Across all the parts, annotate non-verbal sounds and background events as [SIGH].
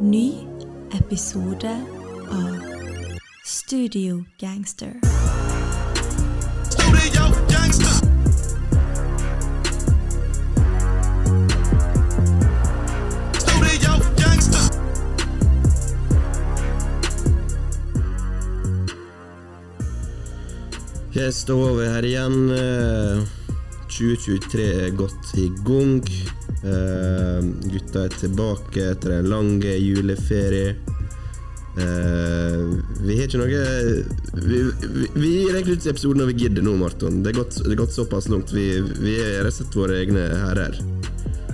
Ny episode av Studio Gangster. Studio gangster. Da var vi her igjen. Eh, 2023 er godt i gang. Eh, Gutta er tilbake etter en lang juleferie. Eh, vi har ikke noe Vi, vi, vi ut episoden når vi gidder nå, Marton. Det er gått såpass langt. Vi, vi er rett og slett våre egne herrer.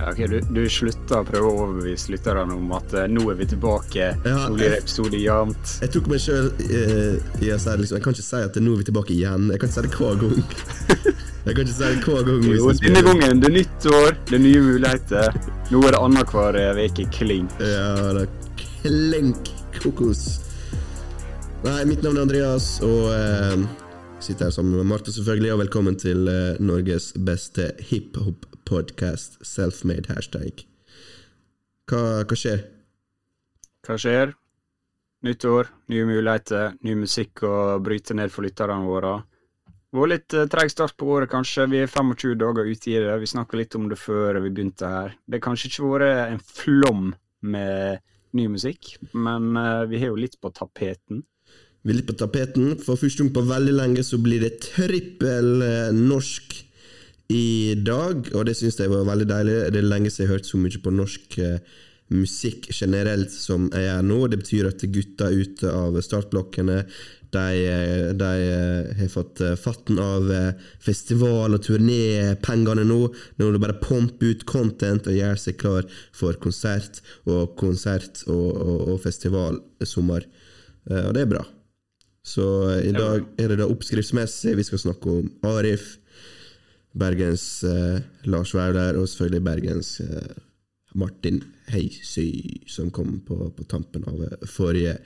Ok, du, du slutter å prøve å overbevise lytterne om at eh, nå er vi tilbake, Ja, nå blir det jeg- episode jevnt. Jeg tok meg sjøl eh, i å si liksom, Jeg kan ikke si at nå er vi tilbake igjen. Jeg kan ikke si det hver gang. Jeg kan ikke si det hver gang. [LAUGHS] hvis Jo, jeg denne spiller. gangen, det er nytt år, det er nye muligheter. Nå er det annenhver uke kling. Ja, det er klenk kokos. Nei, mitt navn er Andreas, og eh, sitter her sammen med Marte, selvfølgelig. Og velkommen til uh, Norges beste hiphop-podkast, Selfmade hashtag. Hva, hva skjer? Hva skjer? Nytt år, nye muligheter, ny musikk å bryte ned for lytterne våre. Var litt uh, treg start på året, kanskje. Vi er 25 dager ute i det. Vi snakka litt om det før vi begynte her. Det har kanskje ikke vært en flom med ny musikk, men uh, vi har jo litt på tapeten. Vi er litt på tapeten. For første gang på veldig lenge så blir det trippel eh, norsk i dag, og det syns jeg var veldig deilig. Det er lenge siden jeg har hørt så mye på norsk eh, musikk generelt som jeg gjør nå. Det betyr at gutta ute av startblokkene de, eh, de har fått fatten av festival- og turnépengene nå. Nå er det bare å pumpe ut content og gjøre seg klar for konsert og konsert og, og, og festivalsommer. Og det er bra. Så eh, i dag er det da oppskriftsmessig. Vi skal snakke om Arif, Bergens eh, Lars Vaular og selvfølgelig Bergens eh, Martin Heisy, som kom på, på tampen av eh, forrige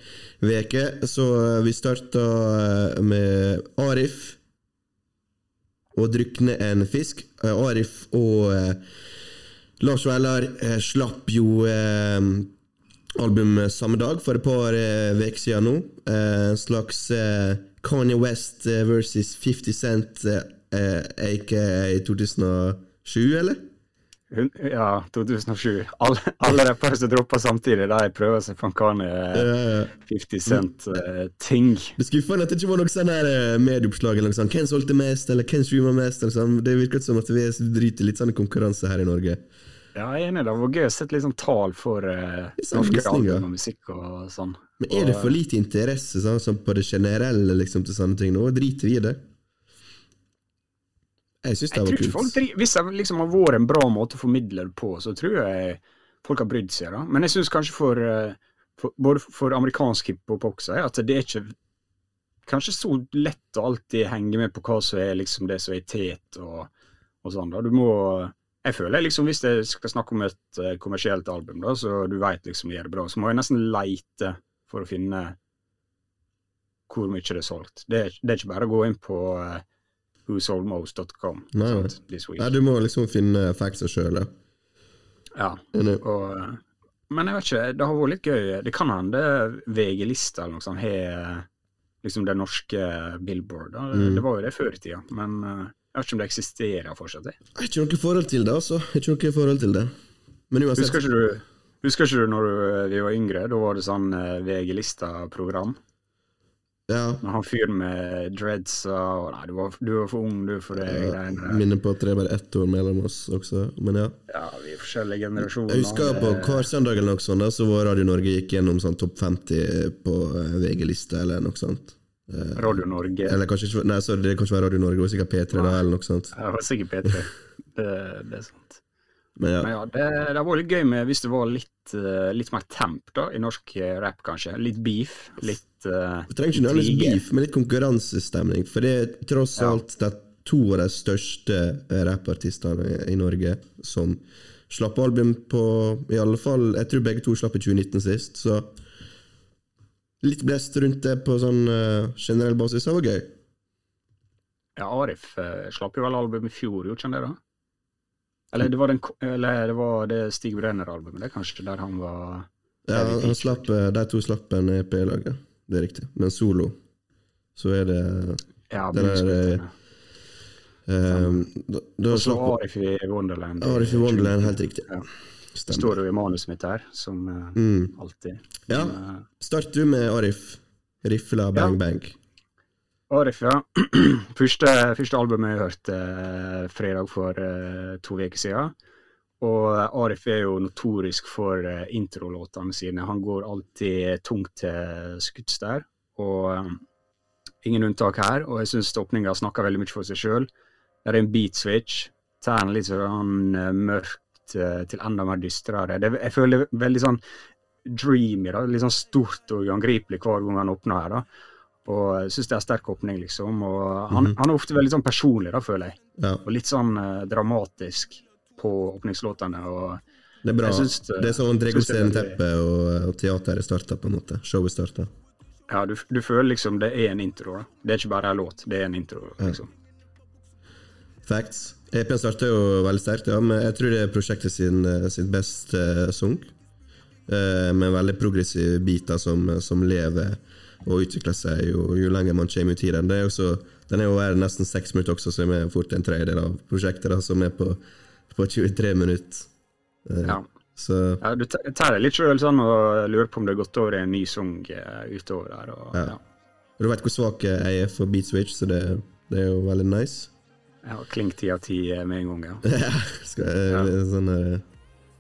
veke. Så eh, vi starta med Arif og drukne en fisk. Arif og eh, Lars Vaular slapp jo album samme dag, for et par uker siden nå. Eh, En slags eh, Kanye West eh, versus 50 Cent, eh, eh, aka 2007, eller? Ja, 2007. Alle, alle rappere som dropper samtidig, de prøver seg på en Kanye Eh, 50 Cent-ting. det er skuffende at det ikke var noe sånn eh, medieoppslag eller noe sånt. Hvem solgte mest, eller hvem streama mest? Eller sånn. Det virker som at vi driter litt sånn konkurranse her i Norge. Ja, jeg er enig. Det var gøy å sette litt sånn tall for uh, norske album og musikk og sånn. Men er det for lite interesse sånn, sånn på det generelle liksom, til sånne ting nå? Driter vi i det? Jeg syns det var kult. Hvis det liksom har vært en bra måte å formidle det på, så tror jeg folk har brydd seg. da. Men jeg syns kanskje for, eh, for både for amerikansk hiphop også, at det er ikke kanskje så lett å alltid henge med på hva som er liksom det som er tet og, og sånn. da. Du må Jeg føler liksom hvis jeg skal snakke om et eh, kommersielt album, da, så du veit liksom gjør det bra, så må jeg nesten leite for å finne hvor mye det er solgt. Det det er ikke bare å gå inn på uh, whosoldmost.com. Nei. Nei, du må liksom finne facts sjøl, ja. Og, eh, men jeg vet ikke, det har vært litt gøy. Det kan hende VG-lista eller noe sånt har liksom det norske Billboard. Da. Mm. Det var jo det før i tida, men eh, jeg vet ikke om det eksisterer fortsatt. Jeg har ikke noe forhold til det, altså. Jeg har ikke noe forhold til det. Men uansett Husker ikke du, husker ikke du når du, vi var yngre? Da var det sånn eh, VG-lista-program. Ja, han fyren med dreads og Nei, du var, du var for ung, du, for det greiene der. minner på at det er bare ett år mellom oss også, men ja. Ja, vi er forskjellige generasjoner. Jeg husker på Det- hver søndag eller noe sånt, da, så var Radio Norge gikk gjennom sånn topp 50 på eh, VG-lista eller noe sånt. Eh, Radio Norge. Eller kanskje Nei, sorry, det kan ikke være Radio Norge, det var sikkert P3 da, eller noe sånt. Ja, Det var sikkert P3. [LAUGHS] Det, det er sant. Men ja. Men ja, det, det var litt gøy med hvis det var litt, eh, litt mer temp da, i norsk eh, rap, kanskje. Litt beef. Litt uh, Det trenger ikke nødvendigvis beef, men litt konkurransestemning. For det er tross Ja. alt de to av de største rappartistene i- i Norge som slapp album på I alle fall Jeg tror begge to slapp i 2019 sist, så litt blest rundt det på sånn uh, generell basis. Det var gøy. Ja, Arif uh, slapp jo vel album i fjor, gjorde han det? da? Eller det var, den, eller det, var det Stig Brenner-albumet, det er kanskje der han var Ja, han slapp, eh, De to slapp en EP i lag, ja. Det er riktig. Men solo, så er det Ja, Den er, Um, da, da Arif i Wonderland. Arif i Wonderland, helt riktig. Ja. Det Stemmer. står jo i manuset mitt her, som eh, Mm. alltid. Ja. Eh, Start du med Arif. Rifla bang bang. Arif, ja. [CLEARS THROAT] første, første albumet jeg hørte eh, fredag for to uker siden. Og Arif er jo notorisk for introlåtene sine. Han går alltid tungt til skuts der. Og ingen unntak her. Og jeg syns åpninga snakker veldig mye for seg sjøl. Det er en beat switch. Tar litt sånn mørk til enda mer dystrere. Det, jeg føler det er veldig sånn dreamy, da. Litt sånn stort og uangripelig hver gang han åpner her. da. Og syns det er sterk åpning, liksom. Og han, Mhm. han er ofte veldig sånn personlig, da, føler jeg. Ja, Og litt sånn eh, dramatisk på åpningslåtene. og det er bra. Synes, det- er sånn jeg syns er veldig- og, og teateret starta, på en måte. Showet starta. Ja, du, du føler liksom det er en intro. da. Det er ikke bare en låt, det er en intro. liksom. Facts. EP-en starta jo veldig sterkt, ja, men jeg tror det er prosjektet sin, sin sitt beste song. sung. Eh, med veldig progressive biter som, som lever og utvikler seg jo, jo lenger man kommer ut i den. Det er også, den er jo verre nesten seks minutter også, som er fort en tredjedel av prosjektet, da, som er på, på 23 minutter. Eh, Ja. Så Ja, du tar det litt sjøl sånn og lurer på om det har gått over i en ny sang eh, utover der. Og, Ja. ja. Du vet hvor svak jeg er for beat switch, så det, det er jo veldig nice. Ja, Klink ti av ti eh, med en gang, ja. [LAUGHS] Skal jeg, sånn, eh,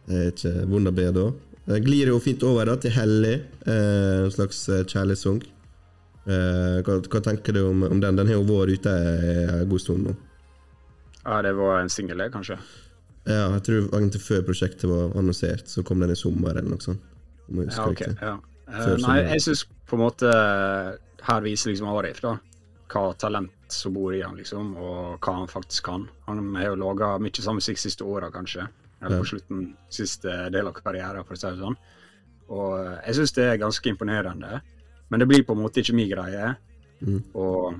jeg er ikke be da. Jeg glir jo fint over da til Hellig, eh, en slags kjærlighetssang. Eh, hva, hva tenker du om, om den? Den har jo vært ute en god stund nå. Ja, Det var en singel, det, kanskje? Ja, jeg tror egentlig før prosjektet var annonsert, så kom den i sommer eller noe sånt. Jeg Ja, ok. Ja. Før nei, jeg syns på en måte Her viser liksom Arif da hva talent som bor i han, liksom, og hva han faktisk kan. Han har jo laga mye samme musikk siste åra, kanskje. Eller på slutten, siste del av karrieren, for å si det sånn. Og jeg syns det er ganske imponerende. Men det blir på en måte ikke min greie. Mm. Og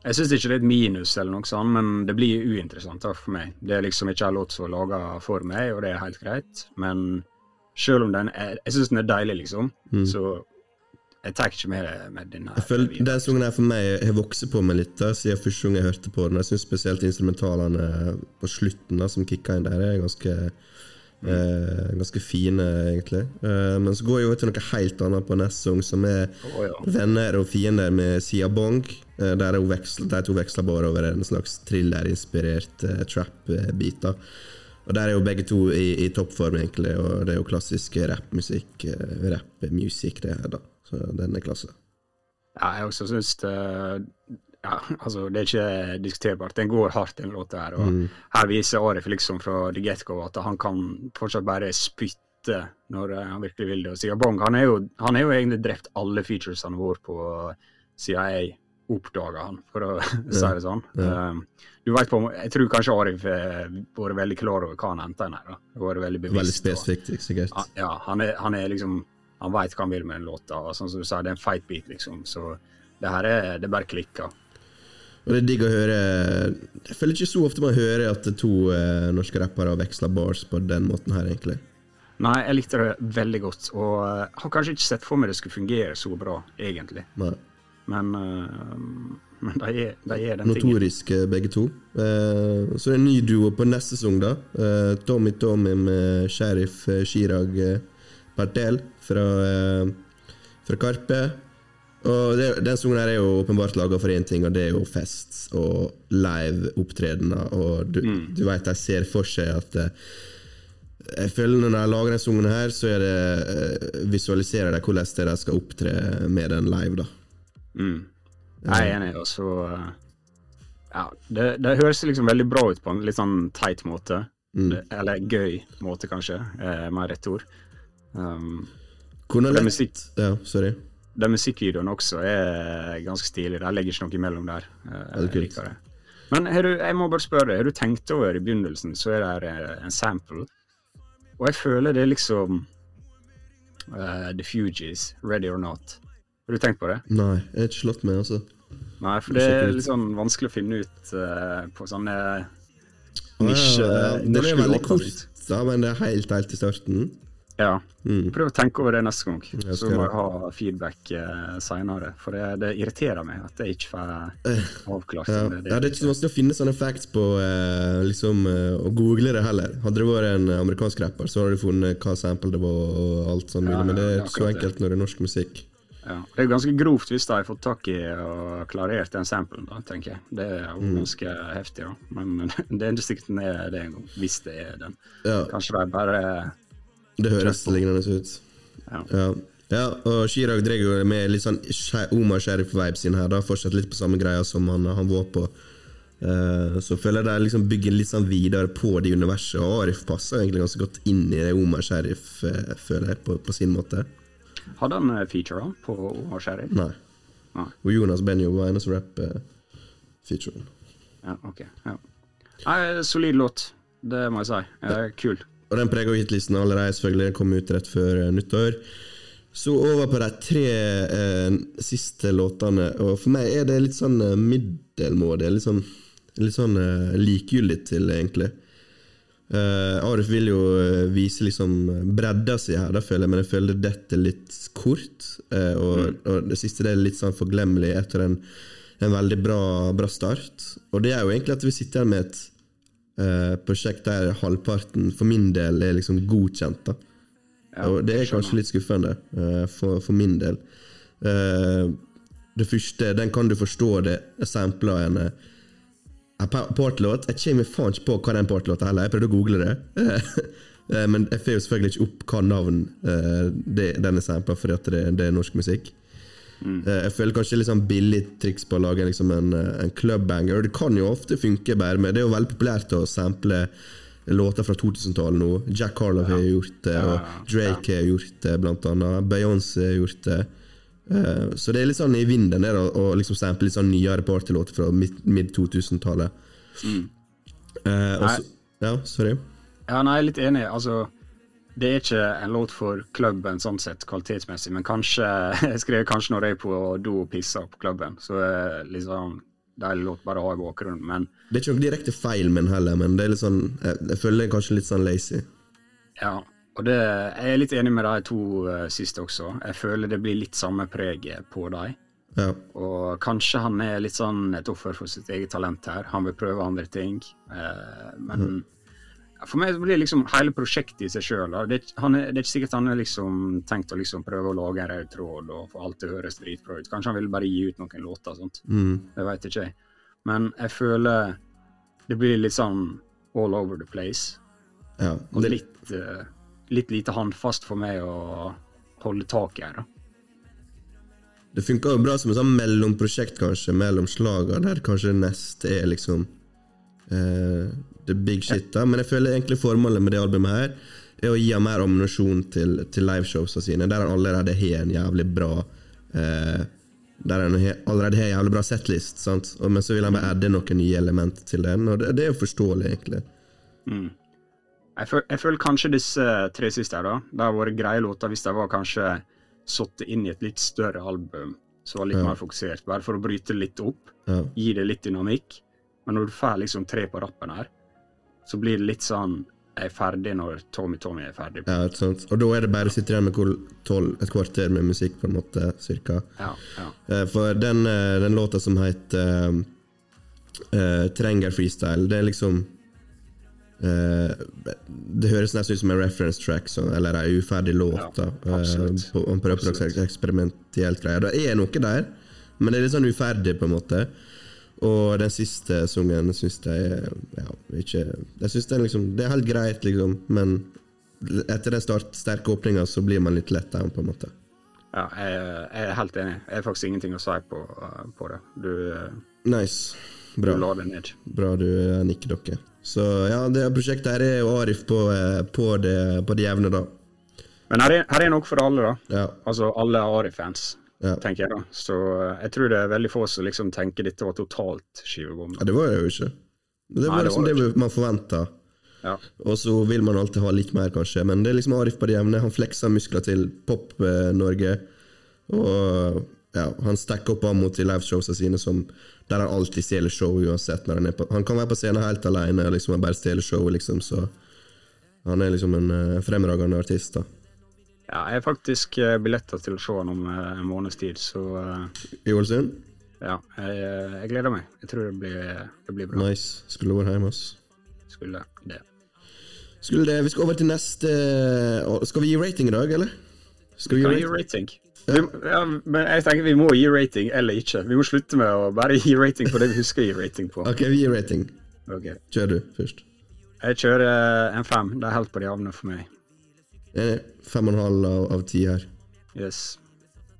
jeg syns ikke det er et minus, eller noe sånt, men det blir uinteressant da, for meg. Det er liksom ikke en låt som er laga for meg, og det er helt greit. Men selv om den er Jeg syns den er deilig, liksom. Mm. Så jeg tar ikke med, med denne. Jeg føler Den sangen her for meg har vokst på meg litt da, siden første gang jeg hørte på den. Jeg syns spesielt instrumentalene på slutten da, som kicka inn der, er ganske eh, ganske fine, egentlig. Eh, men så går jeg over til noe helt annet på neste sang, som er oh, ja. venner og fiender med Sia Bong. eh, Der veksler, de to veksler bare over en slags thriller-inspirert eh, trap-bit. Og Der er jo begge to i, i toppform, egentlig, og det er jo klassisk rappmusikk. eh, Rappmusikk, det her, da. Så den er klasse. ja, jeg også syns det ja, altså, Det er ikke diskuterbart. Den går hardt, den låta her. Og Mm. her viser Arif liksom fra The Get Go at han kan fortsatt bare spytte når eh, han virkelig vil det. Og Siga Bong han er jo, han er jo egentlig drept alle featuresene våre på CIA. Oppdaga han, for å [LAUGHS] si det sånn. Ja. Um, du vet på, Jeg tror kanskje Arif har vært veldig klar over hva han henta inn her. da. Vært veldig bevisst. Veldig spesifikt, sikkert. Ja, ja, han er, han er liksom Han veit hva han vil med den låta. og sånn som du sa, Det er en feit beat, liksom. Så det her er det bare klikker. Og det er digg å høre Jeg føler ikke så ofte man hører at to eh, norske rappere veksler bars på den måten her, egentlig. Nei, jeg likte det veldig godt. Og uh, har kanskje ikke sett for meg det skulle fungere så bra, egentlig. Nei. Men, uh, men de er, de er den tingen. Notoriske, begge to. Uh, så det er en ny duo på neste sesong, da. Eh, Tommy Tommy med sheriff eh, Chirag eh, Bartel fra, eh, fra Karpe. Og det, Den sangen her er jo åpenbart laga for én ting, og det er jo fest og live opptredener. Og du, Mm. du veit de ser for seg at eh, Jeg føler Når de lager denne sangen her, så er det eh, visualiserer de hvordan det de skal opptre med den live. da Mm. Jeg er enig. Og så Ja, det, det høres liksom veldig bra ut på en litt sånn teit måte. Mm. Eller gøy måte, kanskje. Eh, mer rett ord. Um, det lett musikk Ja, sorry. Den musikkvideoen også er ganske stilig. Der ligger ikke noe imellom der. Eh, Jeg kult. liker det. Men du, jeg må bare spørre har du tenkt over i begynnelsen, så er det eh, en sample. Og jeg føler det er liksom uh, The Fugees, Ready or Not. Har du tenkt på det? Nei, jeg har ikke slått meg, altså. Nei, for det er litt sånn vanskelig å finne ut uh, på sånne nisje Ja, ja, ja. Den er veldig kort, da, men det er helt, helt i starten. Ja. Prøv å tenke over det neste gang, så må jeg ha feedback eh, seinere. For det, det irriterer meg at jeg ikke får avklart Ja. det. ja, det er ikke så vanskelig å finne sånne facts på eh, liksom, eh, å google det heller. Hadde det vært en amerikansk rapper, så hadde du funnet hva sample det var, og alt sånt, Ja, men det er er ikke så enkelt når det er norsk musikk. Ja. Det er ganske grovt hvis de har fått tak i og klarert den samplen, da, tenker jeg. Det er Mm. jo ganske heftig, da. Men [LAUGHS] det er den er det engang, hvis det er den. Ja, Kanskje de bare det høres lignende ut. Ja. Ja. ja, og Chirag drar jo med litt sånn Omar Sheriff-vibes inn her, da fortsatt litt på samme greia som han, han var på. Uh, så føler jeg de liksom bygger litt sånn videre på det universet, og Arif passer egentlig ganske godt inn i det Omar Sheriff, uh, føler jeg, på, på sin måte. Hadde han featurer feature da, på Omar Sheriff? Nei. Nei. Og Jonas Benjo var eneste rap-featuren. Ja, ok. Ja. Nei, solid låt. Det må jeg si. Eh, kul. Og den preger jo hitlisten allerede, selvfølgelig. Den kom ut rett før eh, nyttår. Så over på de tre eh, siste låtene, og for meg er det litt sånn eh, middelmådig. Litt sånn, litt sånn eh, likegyldig til, egentlig. Eh, Arif vil jo eh, vise liksom bredda si her, da føler jeg, men jeg føler dette litt kort. og, og det siste det er litt sånn forglemmelig etter en, en veldig bra, bra start. Og det er jo egentlig at vi sitter her med et eh, prosjekt der halvparten for min del er liksom godkjent. da Ja, Og det er kanskje litt skuffende eh, for, for min del. Eh, det første, den kan du forstå det sampla en eh, en partlåt. Jeg kommer faen ikke på hva den portlåta heller. Jeg prøvde å google det. [LAUGHS] Eh, Men jeg får jo selvfølgelig ikke opp hva navn eh, den er sampla fordi det, det er norsk musikk. Mm. Eh, Jeg føler kanskje litt sånn billig triks på å lage liksom en, eh, en clubbanger. Det kan jo ofte funke, bare med Det er jo veldig populært å sample låter fra 2000-tallet nå. Jack Harlow har gjort det, og Drake har gjort det, blant annet. Beyoncé har gjort det. Eh, Så det er litt sånn i vinden der å liksom sample litt sånn nyere partylåter fra mid- mid-2000-tallet. Mm. Eh, Ja, sorry. Ja, nei, jeg er litt enig. Altså, det er ikke en låt for klubben sånn sett, kvalitetsmessig, men kanskje [LAUGHS] Jeg skrev kanskje når jeg er på do og pisser på klubben, så liksom deilig låt bare å ha i bakgrunnen, men Det er ikke noe direkte feil min heller, men det er litt sånn jeg, jeg føler det kanskje litt sånn lazy. ja. Og det, jeg er litt enig med de to uh, siste også. Jeg føler det blir litt samme preget på dem. Ja. Og kanskje han er litt sånn et offer for sitt eget talent her. Han vil prøve andre ting. uh, men ja, for meg blir liksom hele prosjektet i seg sjøl det, er er- det er ikke sikkert han har liksom tenkt å liksom prøve å lage en rød tråd og få alt til å høres dritbra ut. Kanskje han vil bare gi ut noen låter. sånt. Mm. Det veit ikke jeg. Men jeg føler det blir litt sånn all over the place. ja. Og Det, litt, eh, litt lite håndfast for meg å holde tak i her. da. det funka jo bra som et sånn mellomprosjekt, kanskje, mellom slaga, der kanskje det neste er liksom the big shit. da Men jeg føler egentlig formålet med det albumet her er å gi ham mer ammunisjon til, til liveshowsa sine, der han allerede har en jævlig bra eh, Der han allerede har en jævlig bra setlist, sant? Men så vil han bare adde noen nye element til den, og det, det er jo forståelig, egentlig. Jeg, føl, jeg føler kanskje disse tre siste her, da. Det har vært greie låter hvis de var kanskje satt inn i et litt større album som var litt Ja. mer fokusert, bare for å bryte litt opp, Ja. gi det litt dynamikk. Men når du får liksom tre på rappen her, så blir det litt sånn Jeg er ferdig når Tommy Tommy er ferdig. Ja, ikke sant? Og da er det bare å sitte igjen med tolv, et kvarter med musikk, på en måte, cirka. Ja, ja. Eh, For den, eh, den låta som heter uh, Trenger freestyle, det er liksom uh, Det høres nesten ut som en reference track, så, eller ei uferdig låt. Ja, absolutt. uh, på, på- på, på noe Absolutt. Det er noe der, men det er litt sånn uferdig, på en måte. Og den siste sangen syns jeg er- ja, ikke Jeg synes den liksom Det er helt greit, liksom, men etter den start, sterke åpninga så blir man litt letta, på en måte. ja jeg, jeg er helt enig. Jeg har faktisk ingenting å si på, på det. Du, Nice. Nice. du Bra. la det ned. Bra du eh, nikker dere. Så ja, det prosjektet her er jo Arif på, eh, på, det, på det jevne, da. Men her er, her er noe for alle, da. Ja, Altså alle Ari-fans, Ja. tenker jeg da. Så uh, jeg tror det er veldig få som liksom tenker dette var totalt skivebom. ja det var det jo ikke. Det var Nei, det liksom var det det man forventa. Ja. Og så vil man alltid ha litt mer, kanskje. Men det er liksom Arif på det jevne. Han flekser muskler til Pop-Norge. Og ja, han stacker opp mot de liveshowene sine som, der han alltid stjeler show uansett. når Han er på Han kan være på scenen helt alene liksom, bare stjele showet, liksom, så han er liksom en eh, fremragende artist. da Ja, jeg har faktisk eh, billetter til å se han om eh, en måneds tid, så eh, I Ålesund? ja, jeg, jeg gleder meg. Jeg tror det blir, det blir bra. Nice. Skulle vært hjemme, ass. Skulle det. Skulle det, Vi skal over til neste Skal vi gi rating i dag, eller? Skal vi gi rating? rating? Ja. Vi, ja, men jeg tenker vi må gi rating eller ikke. Vi må slutte med å bare gi rating på det vi husker å gi rating på. Ok, vi gir rating. Ok. Kjør du først. Jeg kjører en fem. Det er helt på de havner for meg. Enig. Fem og en halv av, ti her. Yes.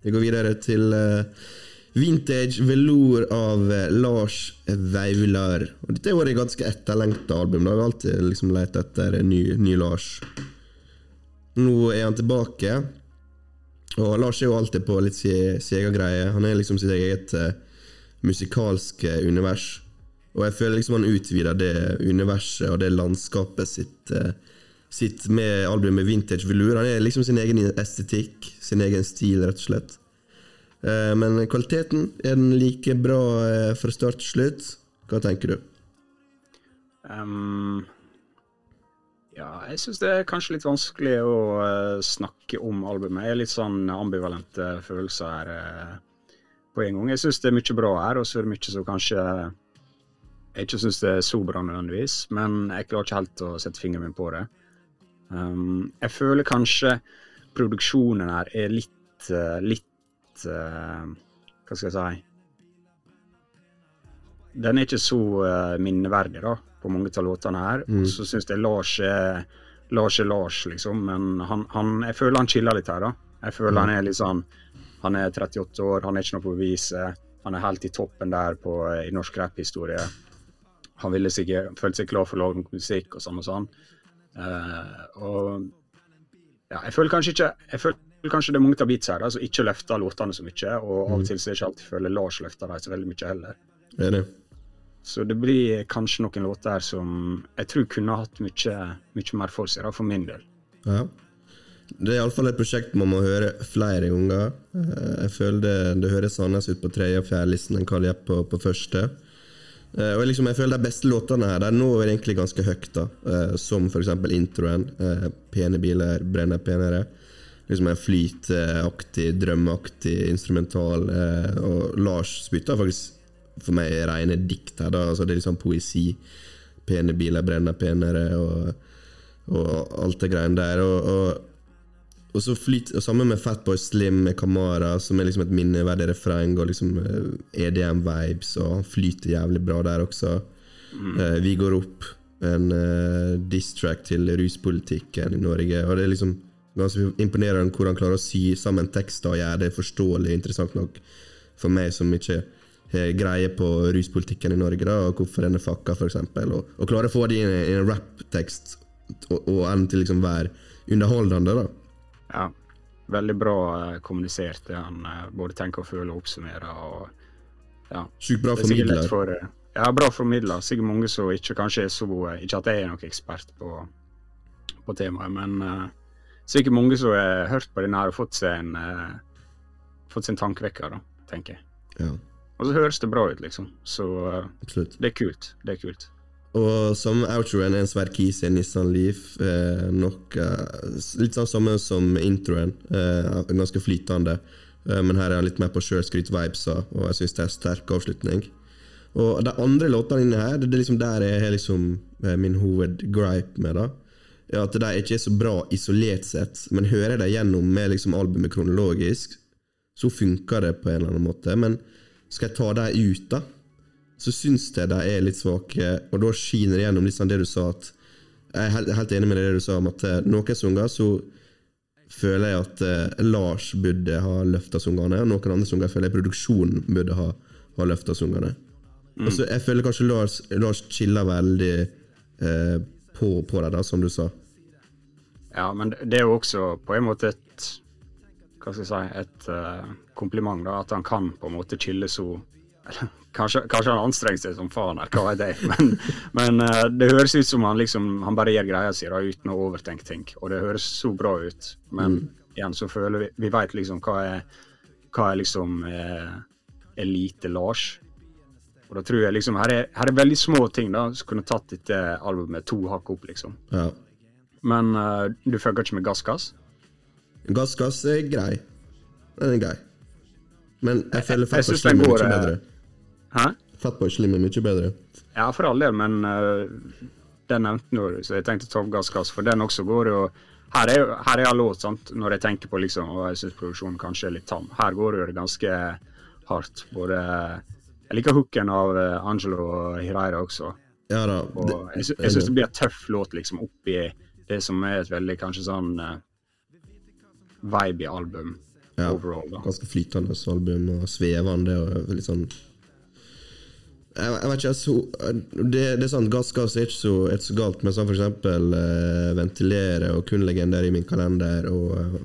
Vi går videre til uh, Vintage Velour av uh, Lars Vaular. Og Dette vært et ganske etterlengta album. Da har vi alltid liksom lett etter ny, ny Lars. Nå er han tilbake. Og Lars er jo alltid på litt sega greier. Han er liksom sitt eget uh, musikalske univers. Og jeg føler liksom han utvider det universet og det landskapet sitt, eh, sitt med albumet Vintage Velour. Han er liksom sin egen estetikk, sin egen stil, rett og slett. Eh, Men kvaliteten, er den like bra eh, fra start til slutt? Hva tenker du? Um, ja, jeg syns det er kanskje litt vanskelig å eh, snakke om albumet. Jeg er litt sånn ambivalente følelser her på en gang. Jeg syns det er mye bra her, og så er det mye som kanskje jeg ikke syns det er så bra nødvendigvis. Men jeg klarer ikke helt å sette fingeren min på det. Ehm, jeg føler kanskje produksjonen her er litt uh, litt uh, Hva skal jeg si? den er ikke så uh, minneverdig da, på mange av låtene her. Og så syns jeg Lars er Lars er Lars, liksom. Men han, han, jeg føler han chiller litt her, da. Jeg føler han er litt sånn Han er 38 år, han er ikke noe på beviset. Han er helt i toppen der på, i norsk rapphistorie. Han ville sikkert følt seg klar for å lage musikk og sånn og sånn. Eh, og ja, jeg føler kanskje ikke Jeg føler kanskje det er mange av beats her som ikke løfter låtene så mye. Og av og til så er det ikke alltid føler Lars løfter dem så veldig mye heller. Enig? Så det blir kanskje noen låter som jeg tror kunne hatt mye, mye mer for seg, da, for min del. Ja. Det er iallfall et prosjekt man må høre flere ganger. Eh, Jeg føler det, det høres annerledes ut på tredje- og fjerde-listen enn hva det gjør på, på første. Eh, Og liksom, jeg føler De beste låtene her De når egentlig ganske høyt, da Uh, som f.eks. introen. Uh, 'Pene biler brenner penere'. Liksom En flyteaktig, drømmeaktig instrumental. Og Lars spytter faktisk for meg rene dikt her. da altså Det er liksom poesi. 'Pene biler brenner penere', og, og alt det greiene der. Og, og og så flyt, og Sammen med Fatboy Slim med Kamara, som er liksom et minneverdig refreng, og liksom eh, EDM-vibes, og han flyter jævlig bra der også. Eh, vi går opp, en uh, diss-track til ruspolitikken i Norge. Og det er liksom ganske imponerende hvordan han klarer å sy sammen tekster og gjøre det forståelig interessant nok for meg som ikke har greie på ruspolitikken i Norge, da, og hvorfor den er fucka, f.eks. Og, og klarer å få det i en, i en rap-tekst, og, og ende til liksom være underholdende. da Ja, veldig bra eh, kommunisert, det han eh, både tenker og føler og oppsummerer. og ja. Sykt bra er formidler. for eh, Ja, bra formidler. Sikkert mange som ikke kanskje er så Ikke at jeg er noen ekspert på, på temaet, men uh, sikkert mange som har hørt på denne og fått seg en uh, fått sin tankevekker, da, tenker jeg. Ja, Og så høres det bra ut, liksom. Så uh, det er kult. Det er kult. Og som outroen er en svær keys i Nissan Leaf. Eh, nok, eh, litt sånn samme som introen. Eh, ganske flytende. Eh, men her er han litt mer på sjølskryt-vibesa, og jeg syns det er sterk avslutning. Og de andre låtene inni her, det er liksom der jeg har liksom eh, min hovedgripe med det. Er at de ikke er så bra isolert sett, men hører jeg dem gjennom med liksom albumet kronologisk, så funker det på en eller annen måte. Men skal jeg ta dem ut, da, så syns jeg de er litt svake, og da skinner det gjennom sånn det du sa at Jeg er helt, helt enig med det du sa om at eh, noen sanger så føler jeg at eh, Lars burde ha løfta sangene, og noen andre sanger føler jeg produksjonen burde ha, ha løfta sangene. Og så Jeg føler kanskje Lars, Lars chiller veldig eh, på, på det, da, som du sa. Ja, men det er jo også på en måte et Hva skal jeg si Et uh, kompliment, da. At han kan på en måte chille så kanskje, kanskje han anstrenger seg som faen her, hva vet jeg. [LAUGHS] Men, men uh, det høres ut som han liksom Han bare gjør greia si uten å overtenke ting. Og det høres så bra ut. Men igjen så føler vi Vi veit liksom hva er hva er liksom eh, Elite-Lars. Og da tror jeg liksom, her er, her er veldig små ting da, som kunne tatt dette albumet to hakk opp, liksom. Ja. Men uh, du fucker ikke med gassgass? Gass Gass er grei. Den er grei. Men jeg føler faktisk den går, mye eh, bedre. Hæ? Fatboy Slim er mye bedre. Ja, for all del, men uh, den nevnte du, så jeg tenkte gassgass, for den også går jo her er, her er en låt, sant, når jeg tenker på liksom, og jeg syns produksjonen kanskje er litt tam. Her går jo det ganske hardt. Både Jeg liker hooken av eh, Angelo Hireira også. Ja da. Og jeg, sy jeg syns det blir en tøff låt liksom oppi det som er et veldig kanskje sånn uh, vibe album Ja. overall. da. Ganske flytende album og svevende og litt sånn jeg, vet ikke, så, det, det er sant, Gass Gass er ikke så, er så galt, men sånn for eksempel eh, Ventilere og Kun legender i min kalender og uh,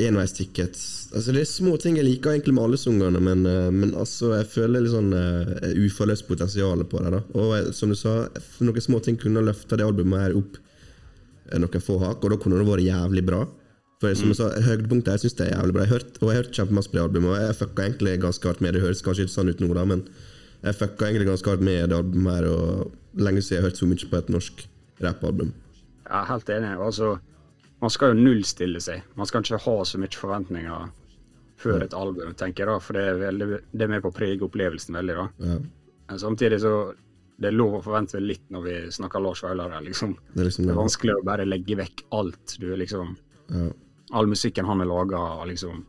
Enveistickets altså, Det er små ting jeg liker egentlig med alle sangene, men, uh, men altså, jeg føler litt sånn uh, uforløst potensial på det. da Og uh, som du sa, noen små ting kunne løfta det albumet her opp noen få hakk, og da kunne det vært jævlig bra. For som jeg sa, høydepunktet jeg syns det er jævlig bra. Jeg har hørt, og jeg har hørt kjempemasse på det albumet, og jeg fucka egentlig ganske hardt med det. Det høres kanskje ikke sånn ut nå, da, men jeg fucka egentlig ganske hardt med det albumet her, og lenge siden jeg har hørt så mye på et norsk rappalbum. Jeg er helt enig. Altså, man skal jo nullstille seg. Man skal ikke ha så mye forventninger før et album, tenker jeg da, for det er, veldig, det er med på å prege opplevelsen veldig. da. Ja. Men samtidig så det er lov å forvente litt når vi snakker Lars Vaular her, liksom. Det er liksom Det er vanskelig å bare legge vekk alt. Du er liksom Ja. All musikken han har laga, liksom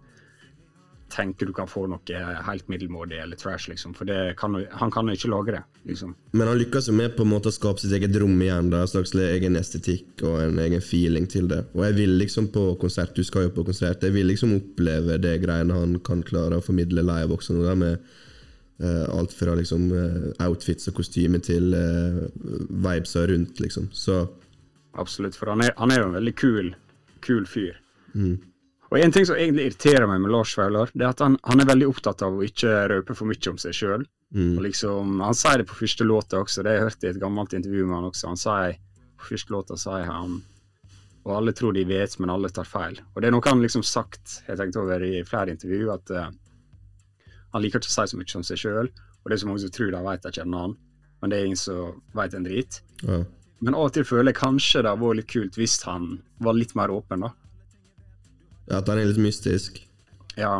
Tenker du kan få noe helt middelmådig eller trash, liksom. For det kan, han kan jo ikke lage det, liksom. Men han lykkes jo med på en måte å skape sitt eget rom igjen. Da, en slags egen estetikk og en egen feeling til det. Og jeg vil liksom på konsert, du skal jo på konsert, jeg vil liksom oppleve det greiene han kan klare å formidle live også. Da, med uh, alt fra liksom uh, outfits og kostyme til uh, vibesa rundt, liksom. Så Absolutt. For han er, han er jo en veldig kul, kul fyr. Og en ting som egentlig irriterer meg med Lars Vaular, det er at han, han er veldig opptatt av å ikke røpe for mye om seg sjøl. Og liksom, han sier det på første låta også, det har jeg hørt i et gammelt intervju med han også. Han sier på første låta sier han Og alle tror de vet, men alle tar feil. Og det er noe han liksom sagt, jeg tenkte over i flere intervju, at uh, han liker ikke å si så mye om seg sjøl. Og det er så mange som tror de vet de kjenner han, men det er ingen som vet en drit. ja. Men av og til føler jeg kanskje det hadde vært litt kult hvis han var litt mer åpen, da. At han er litt mystisk. Ja.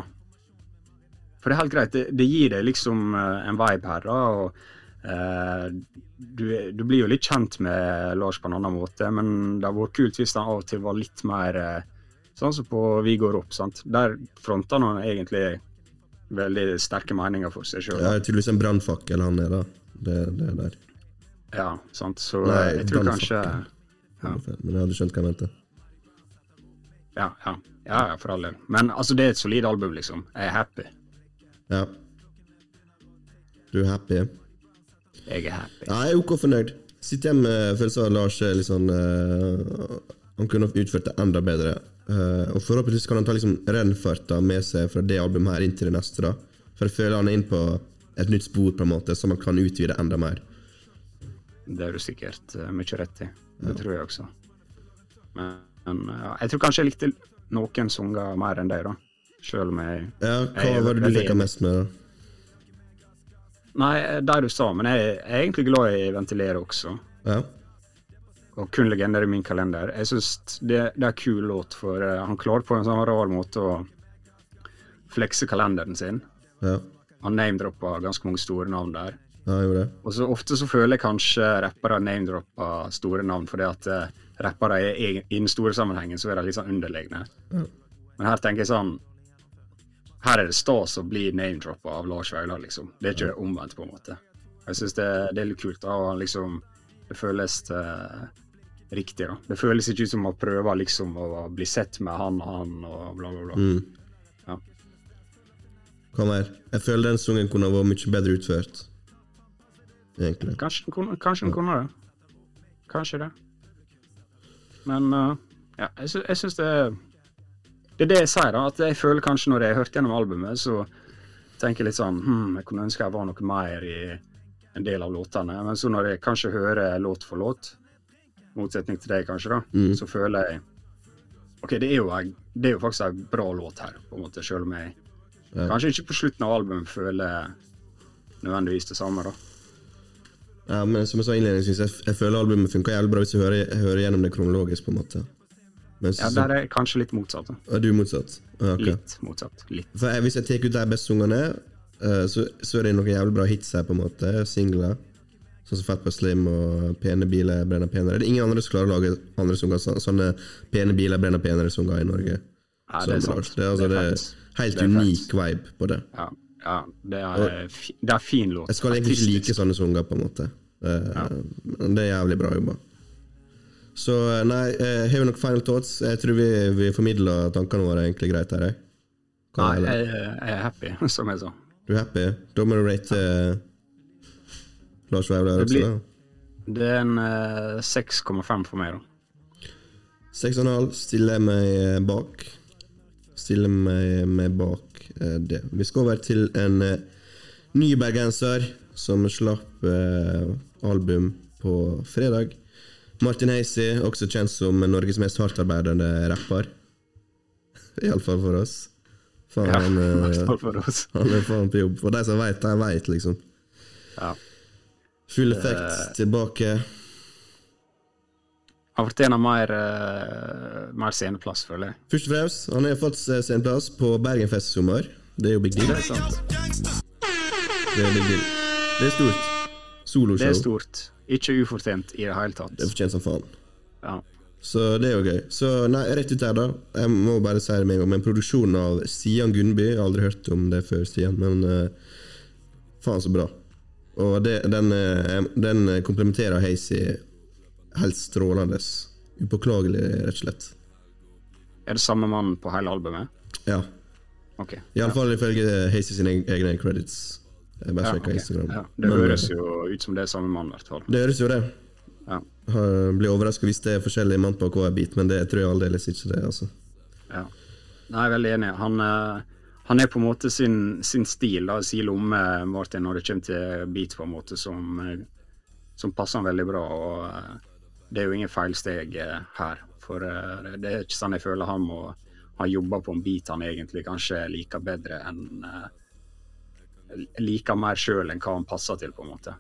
For det er helt greit, det, det gir deg liksom eh, en vibe her, da. Og eh, du, du blir jo litt kjent med Lars på en annen måte, men det hadde vært kult hvis han av og til var litt mer eh, Sånn som på Vi går opp, sant. Der fronter han egentlig veldig sterke meninger for seg sjøl. Ja, det tydeligvis en brannfakkel han er, da. Det, det der. Ja, sant. Så Nei, jeg tror kanskje ja. Men jeg hadde skjønt hva jeg mente. Ja, ja, ja, ja, for all del. Men altså, det er et solid album, liksom. Jeg er happy. Ja. Du er happy? Jeg er happy. Ja, jeg er ok fornøyd. Sitter hjemme med følelsen av at Lars sånn eh, Han kunne utført det enda bedre. Uh, og forhåpentligvis kan han ta liksom rennfarta med seg fra det albumet her inn til det neste. da For jeg føler han er inne på et nytt spor, på en måte så man kan utvide enda mer. Det er du sikkert uh, mye rett i. Det tror jeg også. Men, men ja, jeg tror kanskje jeg likte noen sanger mer enn deg, da. Selv om jeg Ja, Hva er var det du fikk mest med? da? Nei, det du sa, men jeg, jeg er egentlig glad i Ventilere også. Ja, Og Kun legender i min kalender. Jeg syns det, det er en kul låt, for eh, han klarer på en sånn rar måte å flekse kalenderen sin. ja, Han name-droppa ganske mange store navn der. Ja jeg gjorde det. Og så ofte så føler jeg kanskje rappere name-dropper store navn fordi at eh, rappere er egen- i den store sammenhengen så er de litt sånn underlegne. Ja. Men her tenker jeg sånn Her er det stas å bli name-droppa av Lars Vaular, liksom. Det er ikke omvendt, på en måte. Jeg syns det, det er litt kult. da, og liksom Det føles eh, riktig, da. Det føles ikke ut som å prøve liksom å bli sett med han og han og bla, bla, bla. Mm. Ja. Hva mer? Jeg føler den sangen kunne vært mye bedre utført. Egentlig. Kanskje, den kunne- kanskje den kunne det. Kanskje det. Men uh, ja, jeg, sy jeg syns det Det er det jeg sier, da. At jeg føler kanskje når jeg har hørt gjennom albumet, så tenker jeg litt sånn hm, Jeg kunne ønske jeg var noe mer i en del av låtene. Men så når jeg kanskje hører låt for låt, motsetning til deg kanskje, da, Mm. så føler jeg OK, det er jo, det er jo faktisk en bra låt her, på en måte, selv om jeg Ja. kanskje ikke på slutten av albumet føler nødvendigvis det samme, da. Ja, men som jeg sa innledningsvis, jeg, jeg føler albumet funker jævlig bra hvis du hører, hører gjennom det kronologisk, på en måte. Mens, Ja, Der er kanskje litt motsatt. Er du motsatt? Ja, okay. Litt motsatt. Litt. Jeg, Hvis jeg tar ut de beste sangene, eh, så, så er det noen jævlig bra hits her, på en måte. Singler. Sånn som Fatboy Slim og Pene biler brenner penere. Det er ingen andre som klarer å lage andre sanger, så- sånne Pene biler brenner penere-sanger i Norge. Ja, det er sant. Det altså, det er helt Det er unik vibe på det. Ja, ja det, er, fi- det er fin låt. Jeg skal egentlig ikke like sånne sanger, på en måte. Eh, Men det er jævlig bra jobba. Så eh, nei, eh, har vi noen final thoughts? Jeg tror vi, vi formidla tankene våre egentlig greit her. Jeg. Nei, jeg, jeg er happy, [LAUGHS] som jeg sa. Du er happy? Da må du rate eh, Lars Vaular også, blir- da. Det er en uh, 6,5 for meg, da. 6,5 stiller jeg meg eh, bak. Stiller meg, meg bak eh, det. Vi skal over til en eh, ny bergenser som slapp eh, album på fredag. Martin Heisi, også kjent som Norges mest hardtarbeidende rapper. [LAUGHS] Iallfall for oss. Faen, Ja, han, [LAUGHS] eh, for oss. han er faen på jobb. For de som veit, de veit, liksom. Ja. Full effekt tilbake. Han fortjener mer, eh, mer sceneplass, føler jeg. Først og fremst, han har fått sceneplass på Bergenfest i sommer. Det er jo big deal. Det er sant. Det er big deal. Det er stort. Soloshow. Det er stort. Ikke ufortjent i det hele tatt. Det er fortjent som faen. Ja. Så det er jo gøy. Så nei, rett ut der, da. Jeg må bare si det med en gang. Men produksjonen av Stian Gunnby, jeg har aldri hørt om det før, Stian, men uh, faen så bra. Og det, den, eh, den komplementerer Hazy helt strålende. Upåklagelig, rett og slett. Er det samme mann på hele albumet? Ja. Okay. Iallfall ja. ifølge Hazy sine egne credits. Jeg bare Ja, okay. ok. Instagram. Ja, det Men, høres eh, jo ut som det er samme mann, i hvert fall. Det høres jo det. Ja. Blir overraska hvis det er forskjellig mann på hver bit, men det tror jeg aldeles ikke det. altså. Ja. Nei, jeg er veldig enig. Han, eh, han er på en måte sin, sin stil, da, sin lomme, Martin, når det kommer til beat, på en måte, som, eh, som passer han veldig bra. og Det er jo ingen feilsteg steg her. For eh, det er ikke sånn jeg føler han må ha jobba på en bit han egentlig kanskje liker bedre enn eh, Liker mer sjøl enn hva han passer til, på en måte.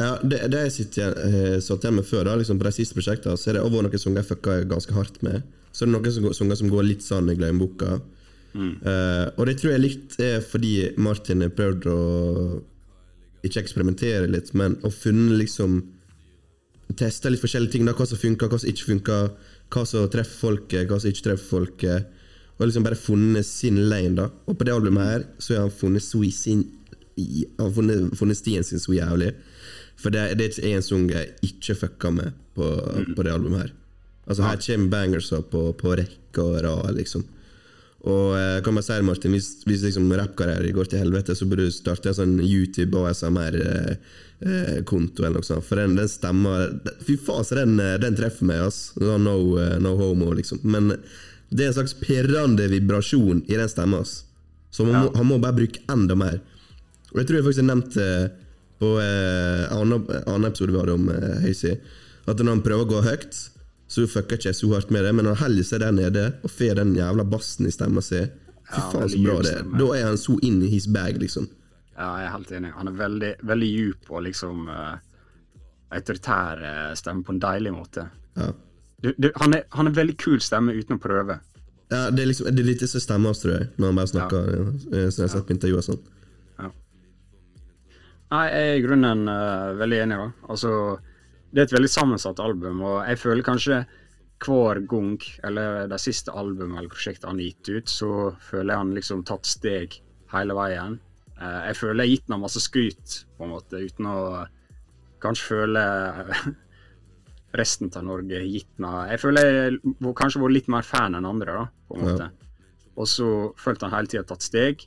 Ja, Det, det jeg sitter eh, satt igjen med før, da, liksom på de siste prosjektene, så er det over noen sanger jeg fucka ganske hardt med. Så er det noen sanger som går litt sånn i glemmeboka. Eh, og det tror jeg litt er fordi Martin har prøvd å ikke eksperimentere litt, men å funne liksom Teste litt forskjellige ting, da, hva som funker, hva som ikke funker, hva som treffer folket, hva som ikke treffer folket. Og liksom bare funnet sin lane, da. Og på det albumet her så har han funnet, Sui sin, han har funnet, funnet stien sin så jævlig. For det, det er en sang jeg ikke fucka med på, på det albumet her. Altså Her kommer bangerser på, på rekke og rad, liksom. Og jeg kan bare si Martin, hvis, hvis liksom rappkarrieren går til helvete, så burde du starte en sånn YouTube og ASMR-konto eller noe sånt. For den, den stemmer Fy faen, så den, eh, den treffer meg, ass. No, no, eh, homo, liksom. Men det er en slags pirrende vibrasjon i den stemmen, ass. Så man må, han må bare bruke enda mer. Og jeg tror jeg faktisk har nevnt på eh, annen, annen episode vi hadde om eh, Høysi, at når han prøver å gå høyt, så fucker ikke så hardt med det, men han holder seg der nede og får den jævla bassen i stemma si Fy Ja, faen, så bra det er. Da er han så in his bag, liksom. Ja, jeg er helt enig. Han er veldig, veldig djup og liksom uh, autoritær eh, stemme på en deilig måte. Ja. Du, du, han, er, han er veldig kul stemme uten å prøve. Ja, det er liksom Det er litt som stemmer hans, tror jeg, når han bare snakker. Ja. Som jeg har sett på intervjuer sånn. Nei, jeg er i grunnen uh, veldig enig, da. Altså, det er et veldig sammensatt album, og jeg føler kanskje hver gang, eller de siste albumene eller prosjektene han har gitt ut, så føler jeg han liksom tatt steg hele veien. Eh, jeg føler jeg har gitt ham masse skryt, på en måte, uten å kanskje føle [LAUGHS] resten av Norge har gitt ham Jeg føler jeg var- kanskje vært litt mer fan enn andre, da, på en Ja. Og så følte han hele tida tatt steg.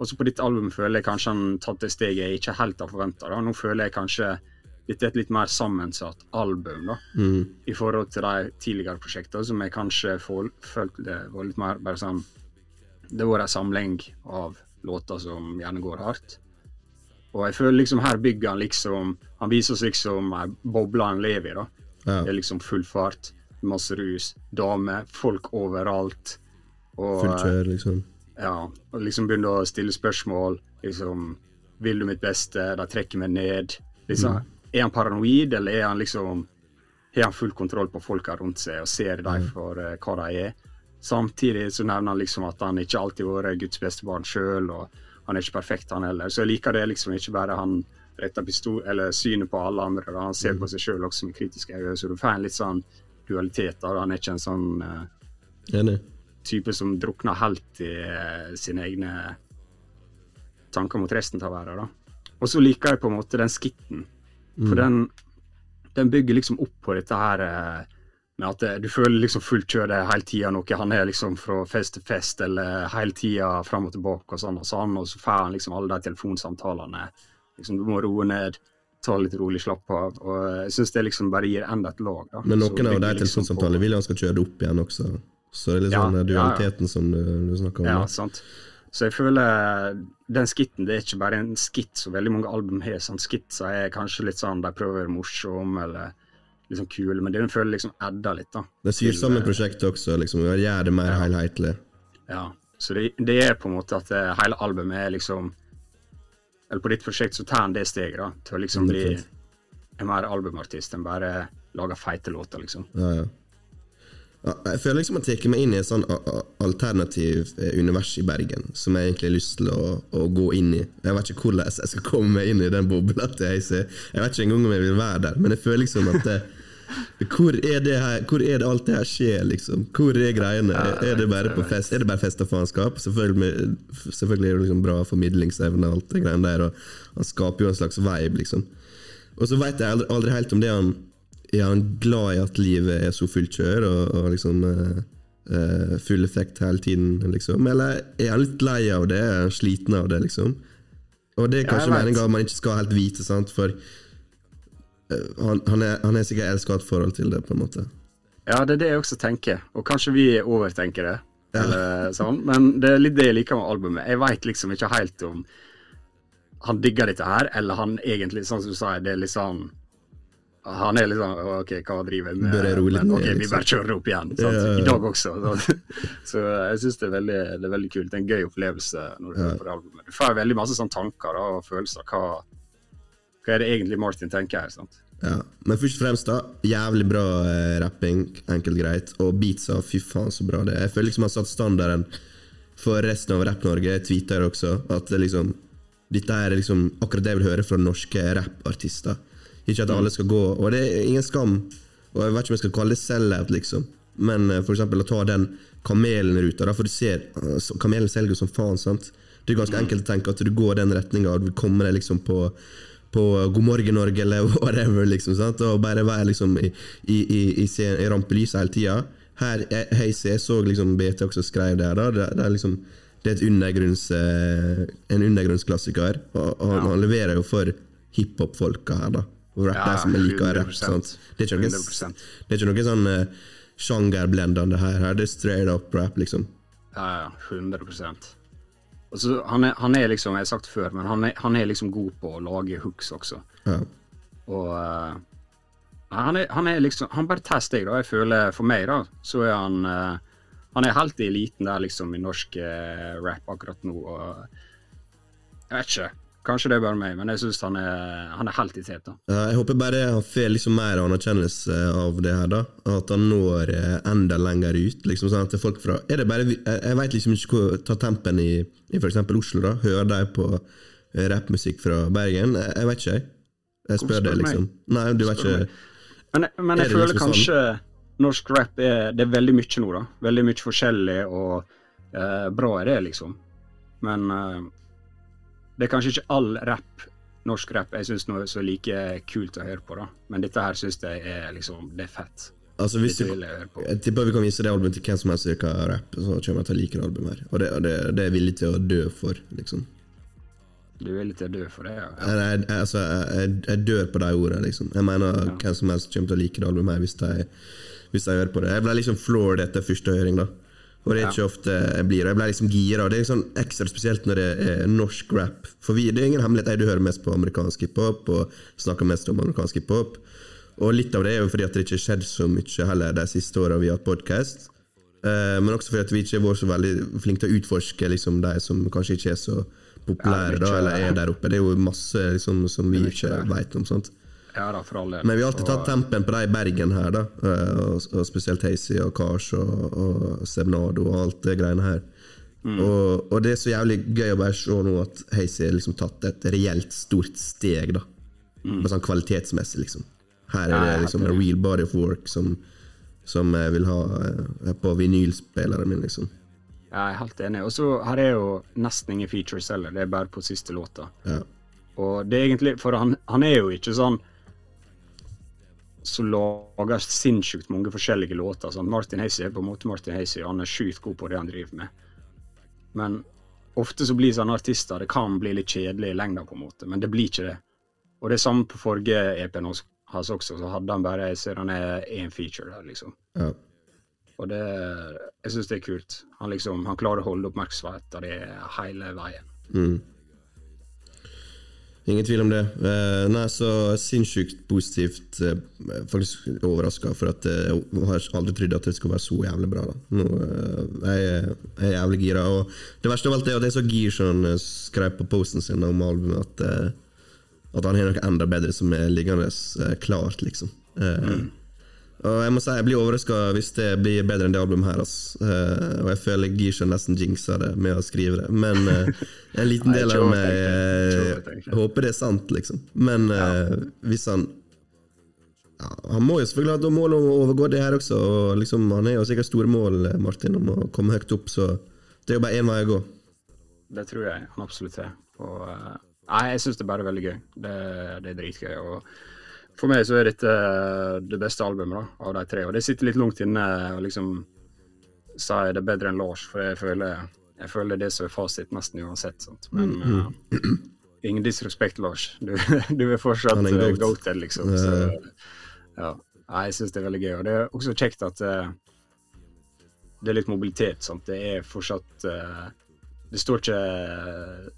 Og så på ditt album føler jeg kanskje han tatt det steget jeg ikke helt har forventa. Nå føler jeg kanskje dette er et litt mer sammensatt album, da. Mm. I forhold til de tidligere prosjektene som jeg kanskje følte var litt mer bare sånn Det var en samling av låter som gjerne går hardt. Og jeg føler liksom her bygger han liksom Han viser oss liksom ei boble han lever i, da. Ja. Det er liksom full fart. masse rus, damer, folk overalt. Og, Fullt kjør, liksom. ja, og liksom begynner å stille spørsmål. Liksom Vil du mitt beste? De trekker meg ned. Liksom, Er han paranoid, eller er han liksom Har han full kontroll på folka rundt seg og ser dem for uh, hva de er? Samtidig så nevner han liksom at han ikke alltid har vært Guds beste barn sjøl, og han er ikke perfekt, han heller. Så jeg liker det liksom ikke bare han retter pistol, eller synet på alle andre. Da. Han ser på seg sjøl også med kritiske øyne, så du får en litt sånn dualitet. Da. Han er ikke en sånn uh, type som drukner helt i uh, sine egne tanker mot resten av verden. da. Og så liker jeg på en måte den skitten, for den, den bygger liksom opp på dette her eh, med at du føler liksom fullt kjør det hele tida noe. Han er liksom fra fest til fest eller hele tida fram og tilbake og sånn og sånn, og så får han liksom alle de telefonsamtalene. Liksom, du må roe ned, ta litt rolig, slappe av. Og jeg syns det liksom bare gir enda et lag. da. Men noen av de liksom telefonsamtalene vil han skal kjøre det opp igjen også. Så det er litt Ja, sånn dualiteten ja, ja. som du, du snakker om. Ja, da. Så jeg føler den skitten det er ikke bare en skitt som veldig mange album har. Sånn skitt som er kanskje litt sånn de prøver å være morsomme eller liksom kule, men den føler liksom edda litt, da. Det syr til, sammen eh, prosjektet også, liksom. Vi Gjør det mer Ja. helhetlig. Ja. Så det, det er på en måte at eh, hele albumet er liksom Eller på ditt prosjekt så tar en det steget, da, til å liksom bli en mer albumartist enn bare lage feite låter, liksom. Ja, ja. Jeg føler liksom jeg tar meg inn i et sånn alternativ eh, univers i Bergen, som jeg egentlig har lyst til å, å gå inn i. Jeg vet ikke hvordan jeg skal komme meg inn i den bobla til Heise. Jeg vet ikke engang om jeg vil være der, men jeg føler liksom at det, hvor, er det her, hvor er det alt det her skjer, liksom? Hvor er greiene? Er det bare på fest? Er det bare fest og faenskap? Selvfølgelig, selvfølgelig er det liksom bra formidlingsevne og alt det greiene der, og han skaper jo en slags vibe, liksom. Og så veit jeg aldri, aldri helt om det han er han glad i at livet er så fullt kjør og, og liksom eh, full effekt hele tiden, liksom? Eller er han litt lei av det? Sliten av det, liksom? Og det er kanskje ja, meninga man ikke skal helt vite, sant? for eh, han, han, er, han er sikkert elska et forhold til det, på en måte. Ja, det er det jeg også tenker. Og kanskje vi overtenker det. Eller sånn. Men det er litt det jeg liker med albumet. Jeg veit liksom ikke helt om han digger dette her, eller han egentlig, sånn som du sa, det er litt sånn Han er litt sånn OK, hva driver jeg med? Bør jeg Men ned, OK, vi liksom. bare kjører opp igjen. Ja, ja. I dag også. Så, [LAUGHS] så jeg syns det, det er veldig kult. Det er en gøy opplevelse når du hører på det albumet. Du får veldig masse sånn tanker da, og følelser. Hva, hva er det egentlig Martin tenker her? sant? Ja. Men først og fremst, da, jævlig bra eh, rapping, enkelt greit. Og beatsa, fy faen så bra det er. Jeg føler liksom han satt standarden for resten av Rapp-Norge. Jeg tweeter også at det liksom dette er liksom akkurat det jeg vil høre fra norske rappartister. Ikke at alle skal gå Og det er ingen skam. Og jeg vet ikke om jeg skal kalle det sell-out, liksom. Men uh, for eksempel å ta den kamelen-ruta, for du ser uh, Kamelen selger som faen, sant. Det er ganske enkelt å tenke at du går den retninga, og du kommer deg liksom på på God morgen Norge eller [LAUGHS] whatever, liksom. sant? Og bare være liksom i, i, i, i, i rampelyset hele tida. Her, jeg, Heise, jeg så liksom BT også skrev det her, da. Det, det er liksom det er et undergrunns, eh, en undergrunnsklassiker, og, og han, han leverer jo for hiphop-folka her, da. Og rap Ja, er som liker å rappe. Det er ikke noe, 100%. det er ikke noe sånn uh, sjangerblendende her. her. Det er straight up rap, liksom. Ja, ja, 100 altså, han, er, han er liksom, jeg har sagt før, men han er, han er liksom god på å lage hooks også. Ja. Og uh, han, er, han er liksom Han bare tar steg, da. Jeg føler For meg, da, så er han uh, Han er helt i eliten der, liksom, i norsk eh, rap akkurat nå. Og jeg vet ikke. Kanskje det er bare meg, men jeg syns han, han er helt i tet. da. Jeg håper bare han får liksom mer anerkjennelse av det her, da. At han når eh, enda lenger ut. liksom sånn til folk fra er det bare, Jeg, veit liksom ikke hvor ta tempen i, i f.eks. Oslo. da Hører de på eh, rappmusikk fra Bergen? Jeg, jeg vet ikke, jeg. Jeg spør det, spør du liksom. Nei, du vet ikke Men, men jeg føler liksom kanskje norsk rap er Det er veldig mye nå, da. Veldig mye forskjellig, og eh, bra er det, liksom. Men eh, det er kanskje ikke all rap, norsk rap, jeg syns er så like kult å høre på, da. Men dette her syns jeg er liksom Det er fett. Altså hvis du jeg tipper vi kan vise det albumet til hvem som helst som liker rap. Så kommer jeg til å like det albumet her. Og det, det, det er jeg villig til å dø for, liksom. Du er villig til å dø for det, ja. Jeg, jeg, altså, jeg, jeg dør på de ordene, liksom. Jeg mener hvem som helst kommer til å like det albumet her hvis de, hvis de hører på det. Jeg ble liksom floored etter første høring, da. Og det er ikke ofte jeg blir. Og jeg ble liksom gira. Det er sånn ekstra spesielt når det er norsk rap. For vi, det er ingen hemmelighet. Jeg du hører mest på amerikansk hiphop, og snakker mest om amerikansk hiphop. Og litt av det er jo fordi at det ikke har skjedd så mye heller de siste åra vi har hatt podkast. men også fordi at vi ikke har vært så veldig flinke til å utforske liksom, de som kanskje ikke er så populære, Ja, er da, eller er der oppe. Det er jo masse liksom, som vi ikke veit om. sant? Ja da, for all del. Men vi har alltid tatt tempen på de i Bergen her, da. eh, Og, og spesielt Hazy og Kars og, og Sebnado og alt det greiene her. Og, og det er så jævlig gøy å bare se nå at Hazy har liksom tatt et reelt stort steg, da. Bare sånn kvalitetsmessig, liksom. Her er det liksom en real body of work som, som jeg vil ha eh, på vinylspilleren min, liksom. Jeg er helt enig. Og så her er jo nesten ingen features heller, det er bare på siste låta. Ja. Og det er egentlig For han, han er jo ikke sånn som lager sinnssykt mange forskjellige låter. Sånn. Martin Hazy er på en måte Martin Hazy, han er sjukt god på det han driver med. Men ofte så blir sånne artister Det kan bli litt kjedelig i lengda, på en måte, men det blir ikke det. Og det er samme på forrige EP-en hans også, så hadde han bare jeg ser han er én feature der, liksom. Ja. Og det Jeg syns det er kult. Han liksom, han klarer å holde oppmerksomhet av det hele veien. Mm. Ingen tvil om det. Uh, nei, så sinnssykt positivt. Uh, faktisk overraska, for at eh, jeg har aldri trodd at det skulle være så jævlig bra. Nå, eh, jeg, jeg er jævlig gira. Og det verste av alt er at jeg så gir som han eh, skrev på posten sin om albumet, at, eh, at han har noe enda bedre som er liggende eh, klart, liksom. Eh, Og jeg må si jeg blir overraska hvis det blir bedre enn det albumet her. Eh, og jeg føler Gisha nesten jinxa det med å skrive det. Men eh, en liten del av meg håper det er sant, liksom. Men eh, hvis han ja, Han må jo selvfølgelig ha mål om å overgå det her også. Og liksom, han har jo sikkert store mål, Martin, om å komme høyt opp, så det er jo bare én vei å gå. Det tror jeg han absolutt er. Og, nei, jeg syns det er bare veldig gøy. Det, det er dritgøy. Og for meg så er dette eh, det beste albumet da, av de tre. Og det sitter litt langt inne å liksom si det er bedre enn Lars, for jeg føler, jeg føler det som er fasit nesten uansett. Sant? Men eh, ingen disrespekt, Lars. Du, [LAUGHS] du er fortsatt uh, goated, liksom. Så, ja. Nei, jeg syns det er veldig gøy. Og det er også kjekt at uh, det er litt mobilitet. Sant? Det er fortsatt eh, det står ikke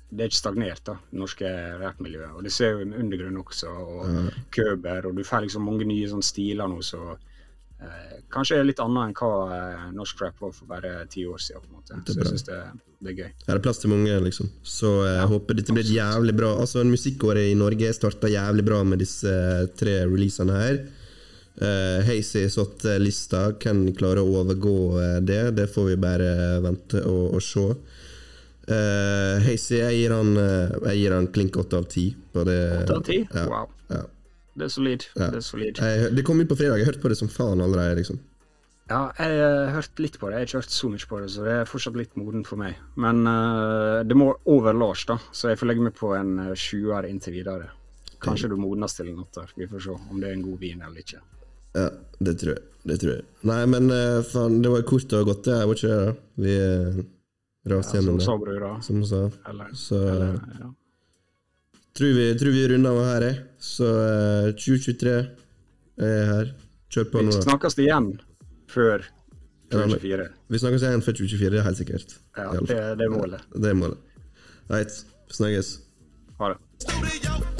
Det er ikke stagnert, da, det norske rappmiljøet. Og det ser jo med undergrunn også, og Køber, og du får liksom mange nye sånne stiler nå så eh, kanskje er litt annet enn hva eh, norsk rap var for bare ti år siden. på en måte. Så jeg syns det, det er gøy. Her er det plass til mange, liksom. Så jeg håper dette blir jævlig bra Altså, musikkåret i Norge starta jævlig bra med disse eh, tre releasene her. Uh, Hazy satt eh, lista. Hvem klarer å overgå eh, det? Det får vi bare vente og, og se. Uh, Hazy, jeg gir han eh, Jeg gir han klink åtte av ti. på det. Åtte av ti? Ja, Wow. ja. Det er solid. Ja. Det er solid. Jeg, det kom ut på fredag. Jeg hørte på det som faen allerede. liksom Ja, jeg har hørt litt på det. Jeg har ikke hørt så mye på det, så det er fortsatt litt modent for meg. Men uh, det må over Lars, da, så jeg får legge meg på en sjuer inntil videre. Kanskje du modnes til en åtter. Vi får se om det er en god vin eller ikke. Ja, det tror jeg. Det tror jeg. Nei, men uh, faen, det var kort og godt, det. Jeg Var ikke det? Vi uh, raste Ja, gjennom som det, sa som sa. Eller, Så eller ja. tror vi, tror vi runder av her, jeg. Så eh, 2023 er her. Kjør på nå, da. snakkes igjen før Ja, 2024. Vi snakkes igjen før 2024, det er helt sikkert. Ja, det, det er målet. Det er målet. Right. Snakkes. Ha det.